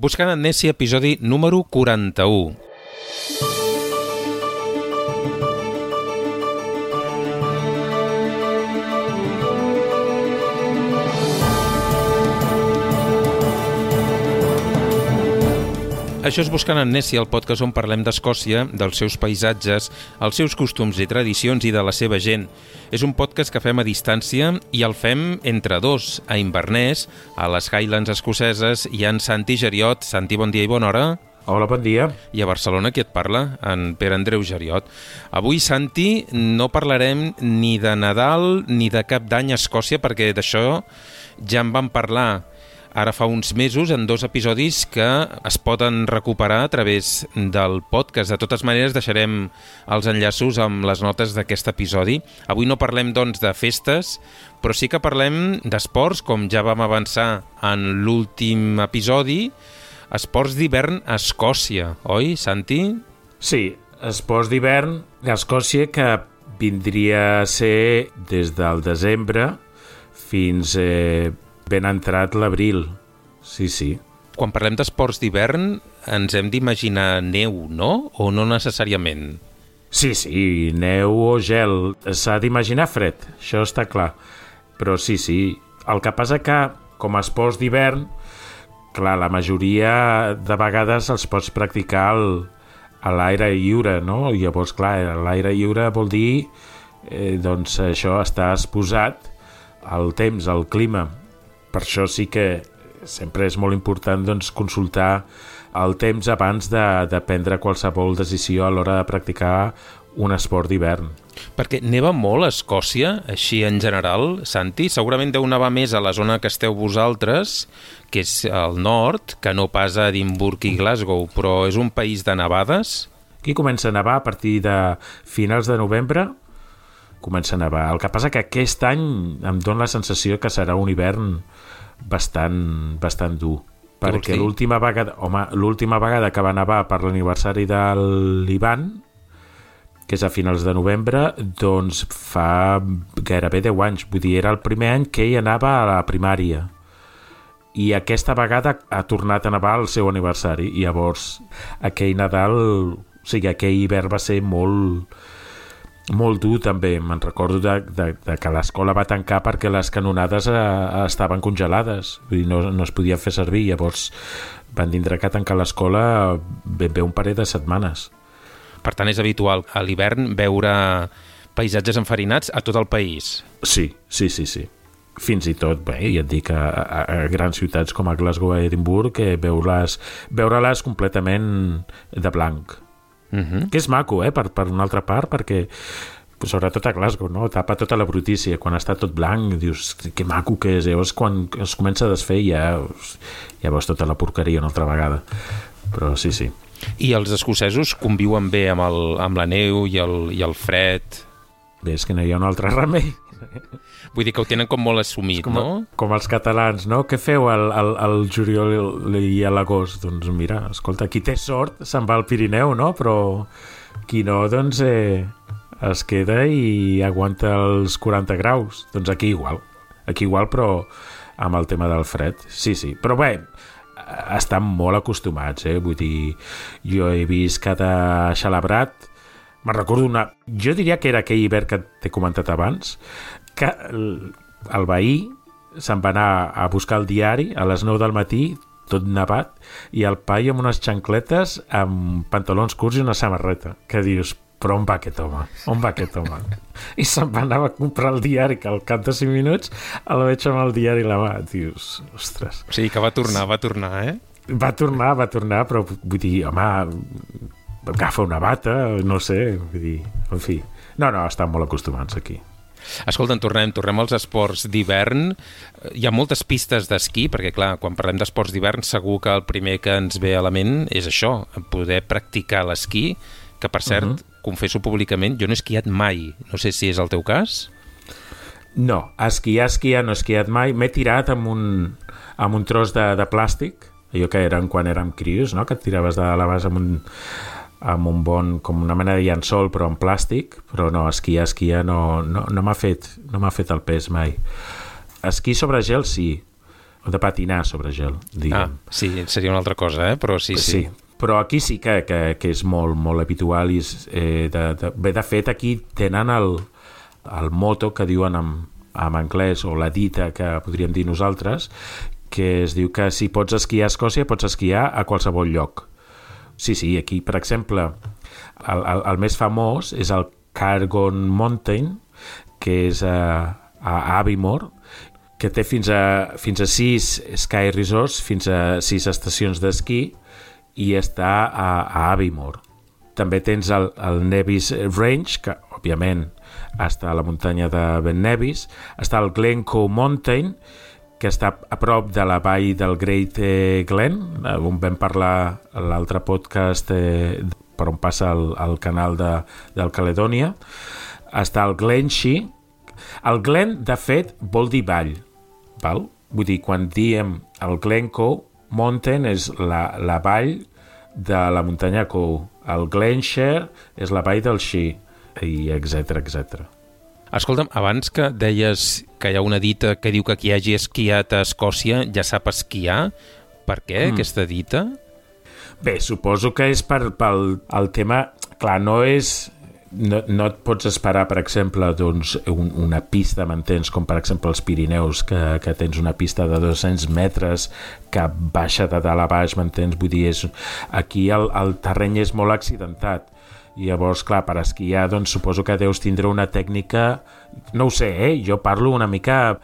Buscant Amnèsia, episodi número 41. Això és Buscant Amnèsia, el podcast on parlem d'Escòcia, dels seus paisatges, els seus costums i tradicions i de la seva gent. És un podcast que fem a distància i el fem entre dos, a Inverness, a les Highlands escoceses, i en Santi Geriot. Santi, bon dia i bona hora. Hola, bon dia. I a Barcelona, qui et parla? En Pere Andreu Geriot. Avui, Santi, no parlarem ni de Nadal ni de cap d'any a Escòcia, perquè d'això ja en vam parlar ara fa uns mesos en dos episodis que es poden recuperar a través del podcast. De totes maneres, deixarem els enllaços amb les notes d'aquest episodi. Avui no parlem, doncs, de festes, però sí que parlem d'esports, com ja vam avançar en l'últim episodi, esports d'hivern a Escòcia, oi, Santi? Sí, esports d'hivern a Escòcia que vindria a ser des del desembre fins eh, ben entrat l'abril. Sí, sí. Quan parlem d'esports d'hivern ens hem d'imaginar neu, no? O no necessàriament? Sí, sí, neu o gel. S'ha d'imaginar fred, això està clar. Però sí, sí. El que passa que, com a esports d'hivern, clar, la majoria de vegades els pots practicar al, a l'aire lliure, no? I llavors, clar, l'aire lliure vol dir eh, doncs això està exposat al temps, al clima. Per això sí que sempre és molt important doncs, consultar el temps abans de, de prendre qualsevol decisió a l'hora de practicar un esport d'hivern. Perquè neva molt a Escòcia, així en general, Santi? Segurament deu nevar més a la zona que esteu vosaltres, que és al nord, que no pas a Edimburg i Glasgow, però és un país de nevades? Aquí comença a nevar a partir de finals de novembre, comença a nevar. El que passa que aquest any em dóna la sensació que serà un hivern bastant, bastant dur perquè l'última vegada, home, l'última vegada que va nevar per l'aniversari de l'Ivan, que és a finals de novembre, doncs fa gairebé 10 anys. Vull dir, era el primer any que ell anava a la primària. I aquesta vegada ha tornat a nevar el seu aniversari. I llavors, aquell Nadal, o sigui, aquell hivern va ser molt, molt dur també, me'n recordo de, de, de que l'escola va tancar perquè les canonades eh, estaven congelades. Vull dir, no, no es podia fer servir. Llavors van tindre que tancar l'escola ben bé un parell de setmanes. Per tant és habitual a l'hivern veure paisatges enfarinats a tot el país. Sí, sí, sí, sí. Fins i tot, bé, ja et dic, a, a, a grans ciutats com a Glasgow i Edimburg, que veure-les veure completament de blanc. Uh -huh. que és maco, eh, per, per una altra part, perquè sobretot a Glasgow, no? tapa tota la brutícia quan està tot blanc, dius que maco que és, llavors quan es comença a desfer ja, ja veus tota la porqueria una altra vegada però sí, sí i els escocesos conviuen bé amb, el, amb la neu i el, i el fred bé, és que no hi ha un altre remei Vull dir que ho tenen com molt assumit, com, no? Com els catalans, no? Què feu al, al, al juliol i a l'agost? Doncs mira, escolta, qui té sort se'n va al Pirineu, no? Però qui no, doncs eh, es queda i aguanta els 40 graus. Doncs aquí igual. Aquí igual, però amb el tema del fred. Sí, sí. Però bé, estan molt acostumats, eh? Vull dir, jo he vist cada xalabrat me'n recordo una... Jo diria que era aquell hivern que t'he comentat abans, que el, el veí se'n va anar a buscar el diari a les 9 del matí, tot nevat, i el paio amb unes xancletes amb pantalons curts i una samarreta. Que dius, però on va aquest home? On va aquest home? I se'n va anar a comprar el diari, que al cap de 5 minuts el veig amb el diari a la mà. Dius, ostres... O sigui que va tornar, va tornar, eh? Va tornar, va tornar, però vull dir, home, agafa una bata, no sé, vull dir, en fi. No, no, estan molt acostumats aquí. Escolta, en tornem, tornem als esports d'hivern. Hi ha moltes pistes d'esquí, perquè, clar, quan parlem d'esports d'hivern, segur que el primer que ens ve a la ment és això, poder practicar l'esquí, que, per cert, uh -huh. confesso públicament, jo no he esquiat mai. No sé si és el teu cas. No, esquiar, esquiar, no he esquiat mai. M'he tirat amb un, amb un tros de, de plàstic, allò que eren quan érem crios, no? que et tiraves de la base amb un, amb un bon, com una mena de llençol però en plàstic, però no, esquiar, esquiar no, no, no m'ha fet, no m'ha fet el pes mai. Esquí sobre gel sí, o de patinar sobre gel, diguem. Ah, sí, seria una altra cosa, eh? però sí, sí. sí. Però aquí sí que, que, que és molt, molt habitual i és, eh, de, de, bé, de fet aquí tenen el, el moto que diuen en, en anglès o la dita que podríem dir nosaltres que es diu que si pots esquiar a Escòcia pots esquiar a qualsevol lloc. Sí, sí, aquí, per exemple, el, el, el més famós és el Cargon Mountain, que és a, a Aviemore, que té fins a, fins a 6 Sky Resorts, fins a 6 estacions d'esquí, i està a, a Aviemore. També tens el, el Nevis Range, que òbviament està a la muntanya de Ben Nevis, està el Glencoe Mountain, que està a prop de la vall del Great eh, Glen, eh, on vam parlar l'altre podcast eh, per on passa el, el canal de, del Caledònia. Està el Glenshee. El Glen, de fet, vol dir vall, Val? Vull dir, quan diem el Glencoe, Mountain és la, la vall de la muntanya Coe. El Glenshire és la vall del Xi, i etc etc. Escolta'm, abans que deies que hi ha una dita que diu que qui hagi esquiat a Escòcia ja sap esquiar, per què mm. aquesta dita? Bé, suposo que és per, pel el tema... Clar, no és no, no et pots esperar, per exemple, doncs, un, una pista, m'entens, com per exemple els Pirineus, que, que tens una pista de 200 metres que baixa de dalt a baix, m'entens? Vull dir, és, aquí el, el terreny és molt accidentat. I llavors, clar, per esquiar, doncs suposo que deus tindre una tècnica... No ho sé, eh? Jo parlo una mica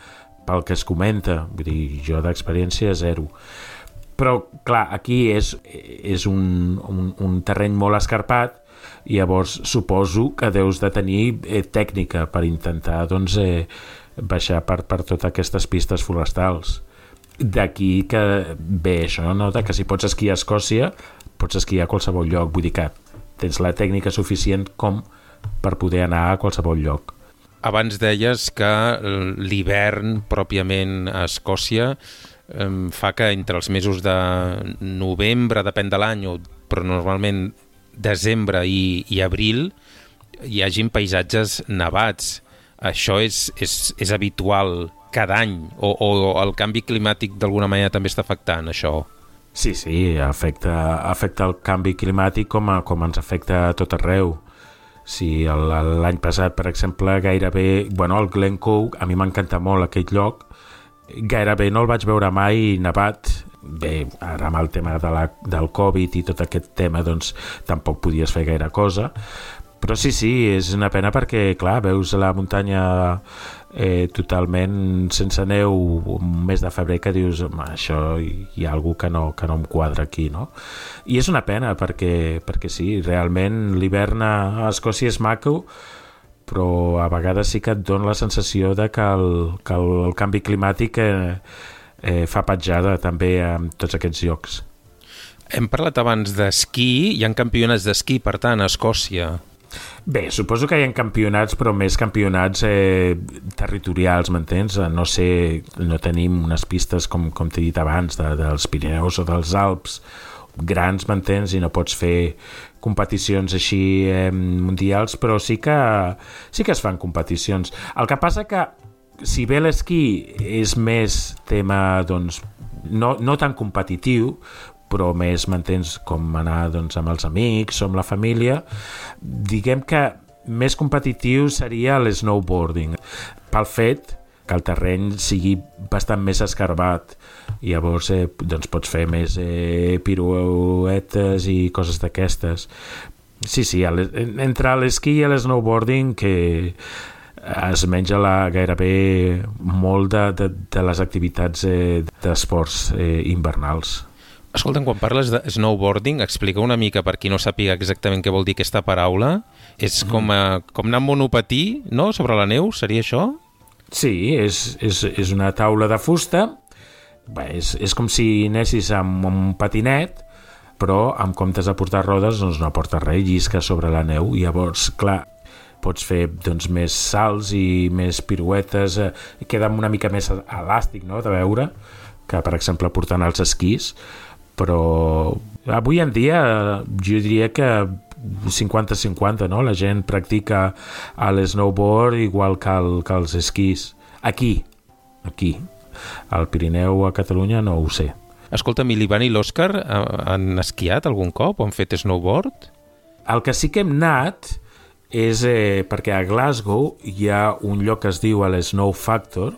pel que es comenta. Vull dir, jo d'experiència zero però clar, aquí és, és un, un, un terreny molt escarpat i llavors suposo que deus de tenir eh, tècnica per intentar doncs, eh, baixar per, per totes aquestes pistes forestals d'aquí que ve això, no? de que si pots esquiar a Escòcia pots esquiar a qualsevol lloc vull dir que tens la tècnica suficient com per poder anar a qualsevol lloc abans deies que l'hivern pròpiament a Escòcia fa que entre els mesos de novembre, depèn de l'any, però normalment desembre i, i abril hi hagin paisatges nevats. Això és, és, és habitual cada any o, o el canvi climàtic d'alguna manera també està afectant això? Sí, sí, afecta, afecta el canvi climàtic com, a, com ens afecta a tot arreu. Sí, l'any passat, per exemple, gairebé... Bueno, el Glencoe, a mi m'encanta molt aquest lloc, gairebé no el vaig veure mai nevat bé, ara amb el tema de la, del Covid i tot aquest tema doncs tampoc podies fer gaire cosa però sí, sí, és una pena perquè clar, veus la muntanya eh, totalment sense neu un mes de febrer que dius això hi ha alguna que no, que no em quadra aquí no? i és una pena perquè, perquè sí, realment l'hivern a Escòcia és maco però a vegades sí que et dona la sensació de que el, que el canvi climàtic eh, eh, fa petjada també en tots aquests llocs. Hem parlat abans d'esquí, hi ha campionats d'esquí, per tant, a Escòcia. Bé, suposo que hi ha campionats, però més campionats eh, territorials, m'entens? No sé, no tenim unes pistes, com, com t'he dit abans, de, dels Pirineus o dels Alps, grans, m'entens? I no pots fer competicions així eh, mundials, però sí que, sí que es fan competicions. El que passa que si bé l'esquí és més tema, doncs, no, no tan competitiu, però més m'entens com anar doncs, amb els amics o amb la família, diguem que més competitiu seria l'snowboarding, pel fet que el terreny sigui bastant més escarbat. Llavors eh, doncs pots fer més eh, piruetes i coses d'aquestes. Sí, sí, entre l'esquí i l'snowboarding que es menja la, gairebé molt de, de, de les activitats eh, d'esports eh, invernals. Escolta'm, quan parles de snowboarding, explica una mica per qui no sàpiga exactament què vol dir aquesta paraula. És mm. com, a, com anar amb monopatí, no?, sobre la neu, seria això? Sí, és, és, és una taula de fusta, Bé, és, és com si anessis amb un patinet, però en comptes de portar rodes doncs no porta res, llisca sobre la neu i llavors, clar, pots fer doncs, més salts i més piruetes, eh, queda una mica més elàstic no? de veure que per exemple portant els esquís però avui en dia jo diria que 50-50, no? La gent practica l'snowboard igual que, el, que els esquís. Aquí, aquí. al Pirineu a Catalunya no ho sé. Escolta, l'Ivan i l'Òscar eh, han esquiat algun cop o han fet snowboard? El que sí que hem anat és eh, perquè a Glasgow hi ha un lloc que es diu el Snow Factor,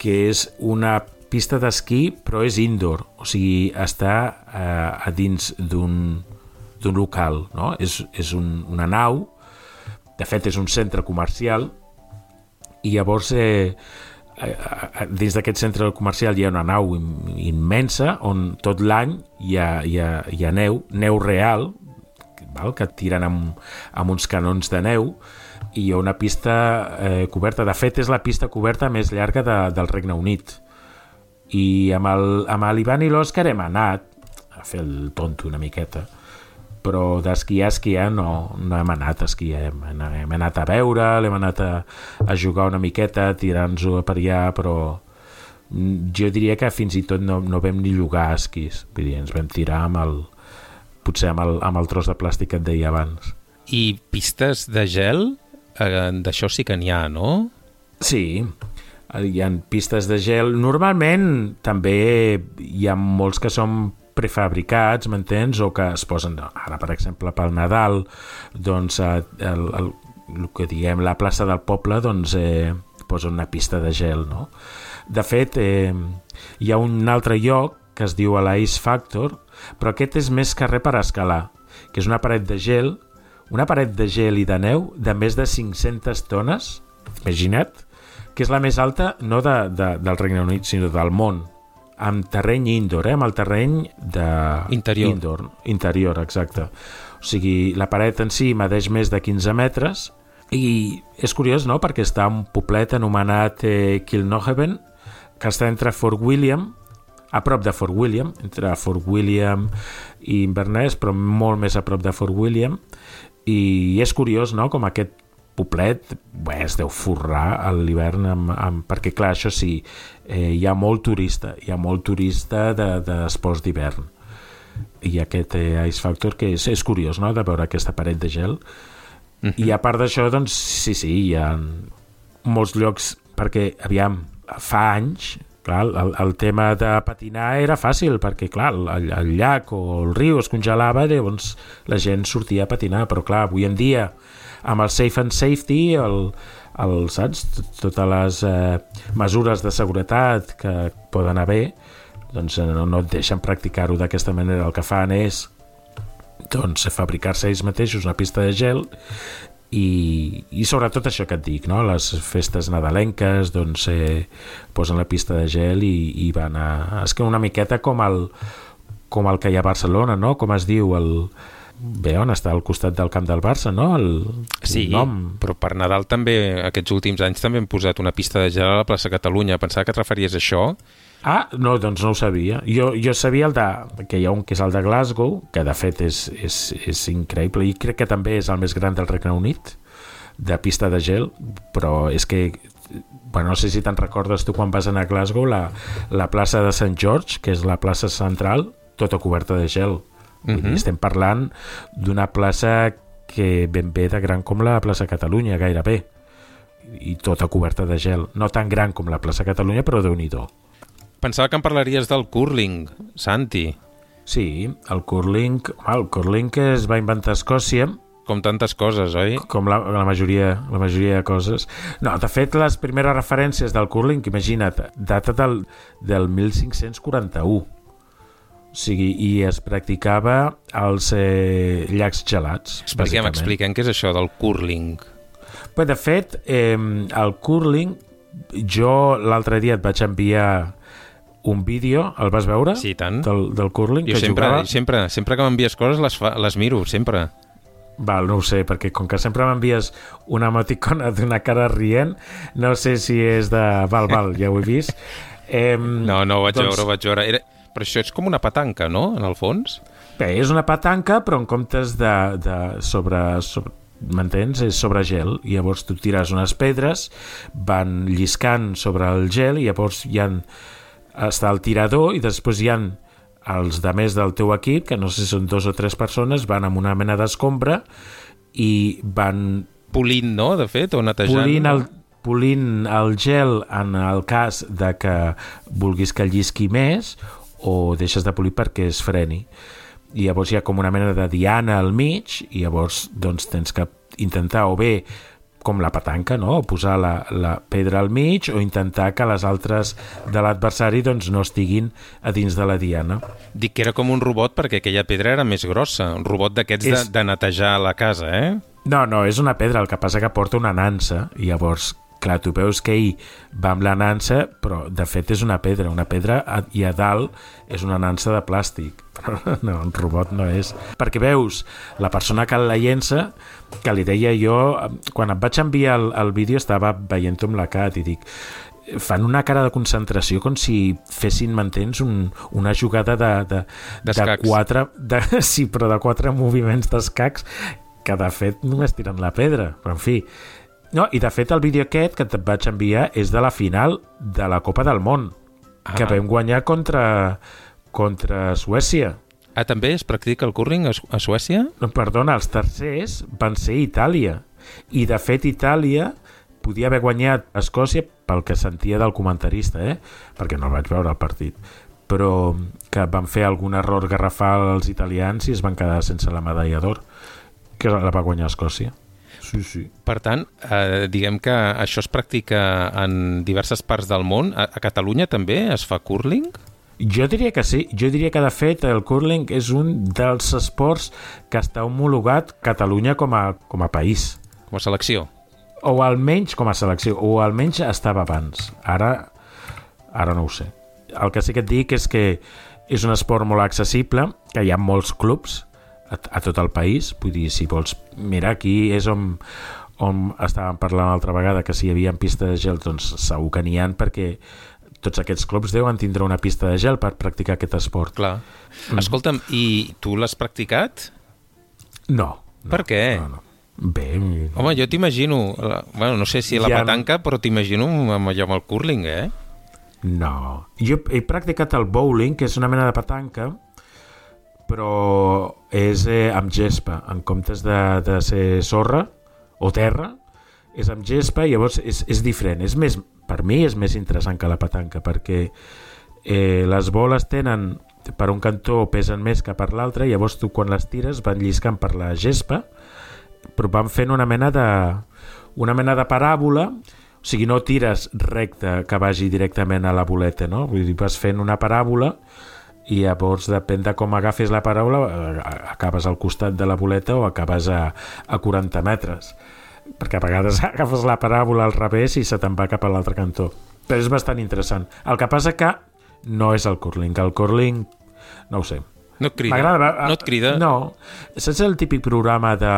que és una pista d'esquí, però és indoor, o sigui, està eh, a dins d'un local, no? És, és un, una nau, de fet és un centre comercial, i llavors eh, dins d'aquest centre comercial hi ha una nau immensa on tot l'any hi, ha, hi, ha, hi ha neu, neu real, val? que tiren amb, amb uns canons de neu, i hi ha una pista eh, coberta. De fet, és la pista coberta més llarga de, del Regne Unit i amb l'Ivan i l'Òscar hem anat a fer el tonto una miqueta però d'esquiar a esquiar no, no hem anat a esquiar hem, hem anat a veure l'hem anat a, a jugar una miqueta tirar-nos-ho per allà però jo diria que fins i tot no, no vam ni jugar a esquís. Vull dir, ens vam tirar amb el potser amb el, amb el tros de plàstic que et deia abans. I pistes de gel eh, d'això sí que n'hi ha, no? Sí, hi ha pistes de gel. Normalment també hi ha molts que són prefabricats, m'entens? O que es posen, ara per exemple pel Nadal, doncs el, el, el, el que diguem la plaça del poble doncs eh, posa una pista de gel, no? De fet, eh, hi ha un altre lloc que es diu l'Ice Factor, però aquest és més carrer per escalar, que és una paret de gel, una paret de gel i de neu de més de 500 tones, imagina't, que és la més alta no de, de, del Regne Unit, sinó del món, amb terreny indoor, eh? amb el terreny de... Interior. Indoor, interior, exacte. O sigui, la paret en si medeix més de 15 metres i és curiós, no?, perquè està un poblet anomenat eh, Kilnohaven, que està entre Fort William, a prop de Fort William, entre Fort William i Inverness, però molt més a prop de Fort William, i és curiós, no?, com aquest poblet bé, es deu forrar a l'hivern amb, amb, perquè clar, això sí eh, hi ha molt turista hi ha molt turista d'esports de, d'hivern i aquest eh, Ice Factor que és, és curiós no? de veure aquesta paret de gel uh -huh. i a part d'això doncs sí, sí, hi ha molts llocs perquè aviam, fa anys clar, el, el tema de patinar era fàcil perquè clar, el, el llac o el riu es congelava llavors la gent sortia a patinar però clar, avui en dia amb el Safe and Safety, el, el, saps? totes les eh, mesures de seguretat que poden haver, doncs eh, no, no et deixen practicar-ho d'aquesta manera. El que fan és doncs, fabricar-se ells mateixos una pista de gel i, i sobretot això que et dic, no? les festes nadalenques doncs, eh, posen la pista de gel i, i van a... És que una miqueta com el, com el que hi ha a Barcelona, no? com es diu el, bé on està al costat del camp del Barça, no? El, sí, el nom. però per Nadal també, aquests últims anys també hem posat una pista de gel a la plaça Catalunya. Pensava que et referies a això. Ah, no, doncs no ho sabia. Jo, jo sabia el de, que hi ha un que és el de Glasgow, que de fet és, és, és increïble i crec que també és el més gran del Regne Unit, de pista de gel, però és que bueno, no sé si te'n recordes tu quan vas anar a Glasgow, la, la plaça de Sant George, que és la plaça central, tota coberta de gel Uh -huh. Estem parlant d'una plaça que ben bé de gran com la plaça Catalunya, gairebé i tota coberta de gel. No tan gran com la plaça Catalunya, però déu nhi Pensava que em parlaries del curling, Santi. Sí, el curling... El curling que es va inventar a Escòcia com tantes coses, oi? Com la, la, majoria, la majoria de coses. No, de fet, les primeres referències del curling, imagina't, data del, del 1541 o sigui, i es practicava als eh, llacs gelats. Expliquem, expliquem què és això del curling. Bé, de fet, eh, el curling, jo l'altre dia et vaig enviar un vídeo, el vas veure? Sí, tant. Del, del curling? Jo que sempre, jugava? sempre, sempre que m'envies coses les, fa, les miro, sempre. Val, no ho sé, perquè com que sempre m'envies una emoticona d'una cara rient, no sé si és de... Val, val, ja ho he vist. Eh, no, no, ho vaig doncs... veure, ho vaig veure. Era, però això és com una petanca, no?, en el fons? Bé, és una petanca, però en comptes de, de sobre, sobre m'entens? És sobre gel. I llavors tu tires unes pedres, van lliscant sobre el gel i llavors hi ha, està el tirador i després hi han els de més del teu equip, que no sé si són dos o tres persones, van amb una mena d'escombra i van... Polint, no?, de fet, o netejant. Polint el, polint el gel en el cas de que vulguis que llisqui més o deixes de polir perquè es freni. I llavors hi ha com una mena de diana al mig i llavors doncs, tens que intentar o bé com la petanca, no? posar la, la pedra al mig o intentar que les altres de l'adversari doncs, no estiguin a dins de la diana. Dic que era com un robot perquè aquella pedra era més grossa, un robot d'aquests és... de, de netejar la casa, eh? No, no, és una pedra, el que passa que porta una nansa i llavors clar, tu veus que ell va amb la nansa, però de fet és una pedra, una pedra i a dalt és una nansa de plàstic. Però no, un robot no és. Perquè veus, la persona que la llença, que li deia jo, quan em vaig enviar el, el vídeo estava veient-ho amb la Cat i dic, fan una cara de concentració com si fessin, m'entens, un, una jugada de, de, de quatre... De, sí, però de quatre moviments d'escacs que de fet només tiren la pedra. Però, en fi, no, i de fet el vídeo aquest que et vaig enviar és de la final de la Copa del Món, ah. que vam guanyar contra, contra Suècia. Ah, també es practica el curling a, a Suècia? No, perdona, els tercers van ser Itàlia. I de fet Itàlia podia haver guanyat Escòcia pel que sentia del comentarista, eh? perquè no el vaig veure el partit però que van fer algun error garrafal als italians i es van quedar sense la medalla d'or que la va guanyar Escòcia. Sí, sí. Per tant, eh, diguem que això es practica en diverses parts del món. A, a Catalunya també es fa curling? Jo diria que sí. Jo diria que, de fet, el curling és un dels esports que està homologat Catalunya com a, com a país. Com a selecció. O almenys com a selecció, o almenys estava abans. Ara, ara no ho sé. El que sí que et dic és que és un esport molt accessible, que hi ha molts clubs, a, a tot el país. Vull dir, si vols mirar aquí és on, on estàvem parlant l'altra vegada que si hi havia pista de gel, doncs segur que n'hi ha perquè tots aquests clubs deuen tindre una pista de gel per practicar aquest esport. Clar. Mm. Escolta'm, i tu l'has practicat? No. no per què? No, no. Bé... Home, jo t'imagino, bueno, no sé si la ja... petanca, però t'imagino amb allò amb el curling, eh? No. Jo he practicat el bowling, que és una mena de petanca, però és eh, amb gespa, en comptes de, de ser sorra o terra, és amb gespa i llavors és, és diferent. És més, per mi és més interessant que la petanca perquè eh, les boles tenen per un cantó pesen més que per l'altre i llavors tu quan les tires van lliscant per la gespa però van fent una mena de una mena de paràbola o sigui, no tires recte que vagi directament a la boleta, no? Vull dir, vas fent una paràbola i llavors depèn de com agafes la paraula eh, acabes al costat de la boleta o acabes a, a 40 metres. Perquè a vegades agafes la paràbola al revés i se te'n va cap a l'altre cantó. Però és bastant interessant. El que passa que no és el curling. El curling no ho sé no et crida? No et crida? No. Saps el típic programa de,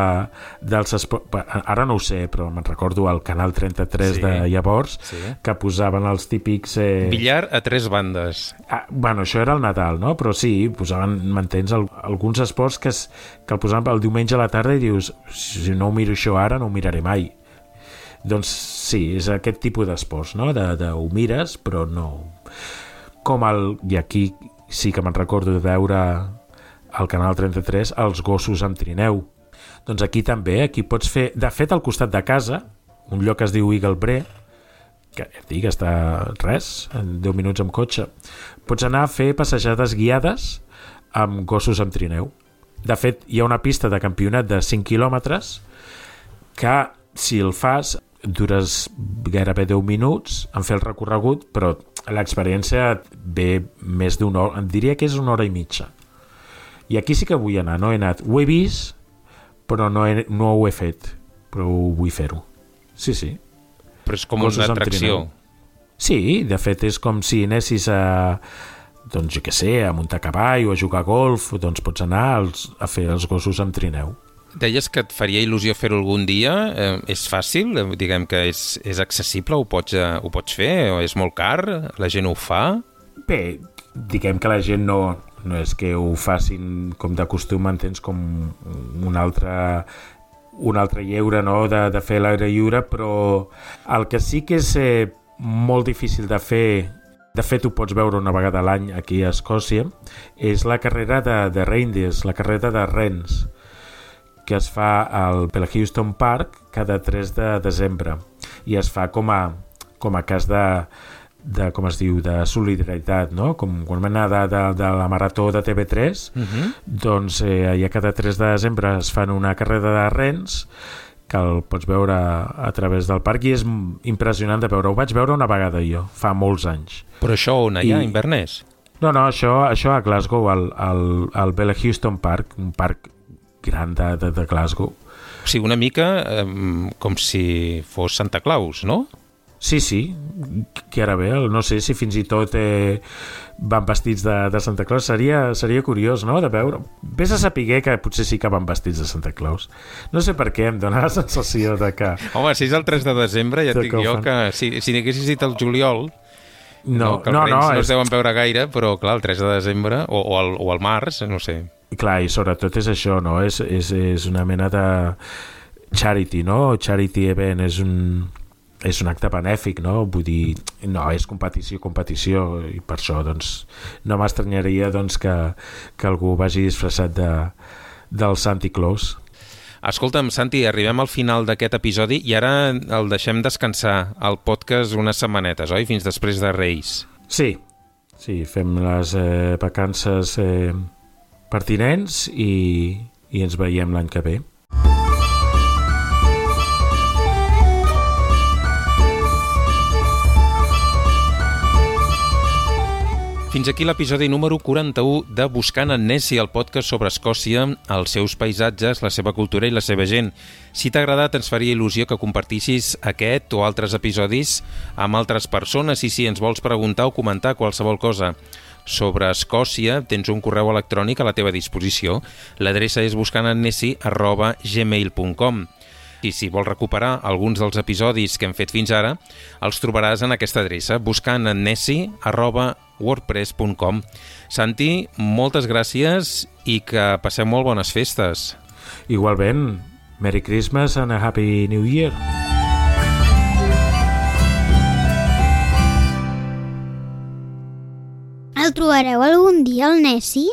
dels esports... Ara no ho sé, però me'n recordo el Canal 33 sí. de llavors, sí. que posaven els típics... Eh... Billar a tres bandes. Ah, bueno, això era el Nadal, no? Però sí, posaven, m'entens, alguns esports que, es, que el posaven el diumenge a la tarda i dius, si no ho miro això ara, no ho miraré mai. Doncs sí, és aquest tipus d'esports, no? De, de ho mires, però no... Com el... I aquí sí que me'n recordo de veure al Canal 33 els gossos amb trineu. Doncs aquí també, aquí pots fer... De fet, al costat de casa, un lloc que es diu Eagle Bre, que et dic, està res, en 10 minuts amb cotxe, pots anar a fer passejades guiades amb gossos amb trineu. De fet, hi ha una pista de campionat de 5 quilòmetres que, si el fas, dures gairebé 10 minuts en fer el recorregut, però l'experiència ve més d'una hora, em diria que és una hora i mitja. I aquí sí que vull anar, no he anat. Ho he vist, però no, he, no ho he fet, però vull fer-ho. Sí, sí. Però és com Coses una atracció. Sí, de fet és com si anessis a doncs jo què sé, a muntar cavall o a jugar a golf, doncs pots anar als, a fer els gossos amb trineu. Deies que et faria il·lusió fer-ho algun dia. Eh, és fàcil? Eh, diguem que és, és accessible? Ho pots, eh, ho pots fer? O és molt car? La gent ho fa? Bé, diguem que la gent no, no és que ho facin com de costum, entens, com un altre un altre lleure no? de, de fer l'aire lliure, però el que sí que és eh, molt difícil de fer de fet ho pots veure una vegada a l'any aquí a Escòcia, és la carrera de, de reindeers, la carrera de rens que es fa al Houston Park cada 3 de desembre. i es fa com a, com a cas de, de, com es diu, de solidaritat, no? Com quan anar de, de, de la marató de TV3, uh -huh. doncs eh, allà cada 3 de desembre es fan una carrera de rens que el pots veure a través del parc i és impressionant de veure. Ho vaig veure una vegada jo, fa molts anys. Però això on ha, I... Inverness? No, no, això, això a Glasgow, al, al, al Bella Houston Park, un parc gran de, de, de Glasgow. O sigui, una mica eh, com si fos Santa Claus, no? Sí, sí, que ara bé, no sé si fins i tot eh, van vestits de, de Santa Claus, seria, seria curiós, no?, de veure. Ves a saber que potser sí que van vestits de Santa Claus. No sé per què, em dóna la sensació de que... Home, si és el 3 de desembre, ja et dic jo que si, si n'haguessis dit el juliol, no, no, que els no, no, no es és... deuen veure gaire, però clar, el 3 de desembre o, o, el, o el març, no sé. Clar, i sobretot és això, no? És, és, és una mena de charity, no? Charity event és un és un acte benèfic, no? Vull dir, no, és competició, competició, i per això, doncs, no m'estranyaria doncs, que, que algú vagi disfressat de, del Santi Claus. Escolta'm, Santi, arribem al final d'aquest episodi i ara el deixem descansar al podcast unes setmanetes, oi? Fins després de Reis. Sí, sí, fem les eh, vacances eh, pertinents i, i ens veiem l'any que ve. Fins aquí l'episodi número 41 de Buscant en Nessie, el podcast sobre Escòcia, els seus paisatges, la seva cultura i la seva gent. Si t'ha agradat, ens faria il·lusió que compartissis aquest o altres episodis amb altres persones i si ens vols preguntar o comentar qualsevol cosa sobre Escòcia, tens un correu electrònic a la teva disposició. L'adreça és buscantennesi.gmail.com i si vols recuperar alguns dels episodis que hem fet fins ara, els trobaràs en aquesta adreça, buscant en nessi.wordpress.com. Santi, moltes gràcies i que passeu molt bones festes. Igualment, Merry Christmas and a Happy New Year. Trobareu algun dia, el Nessi?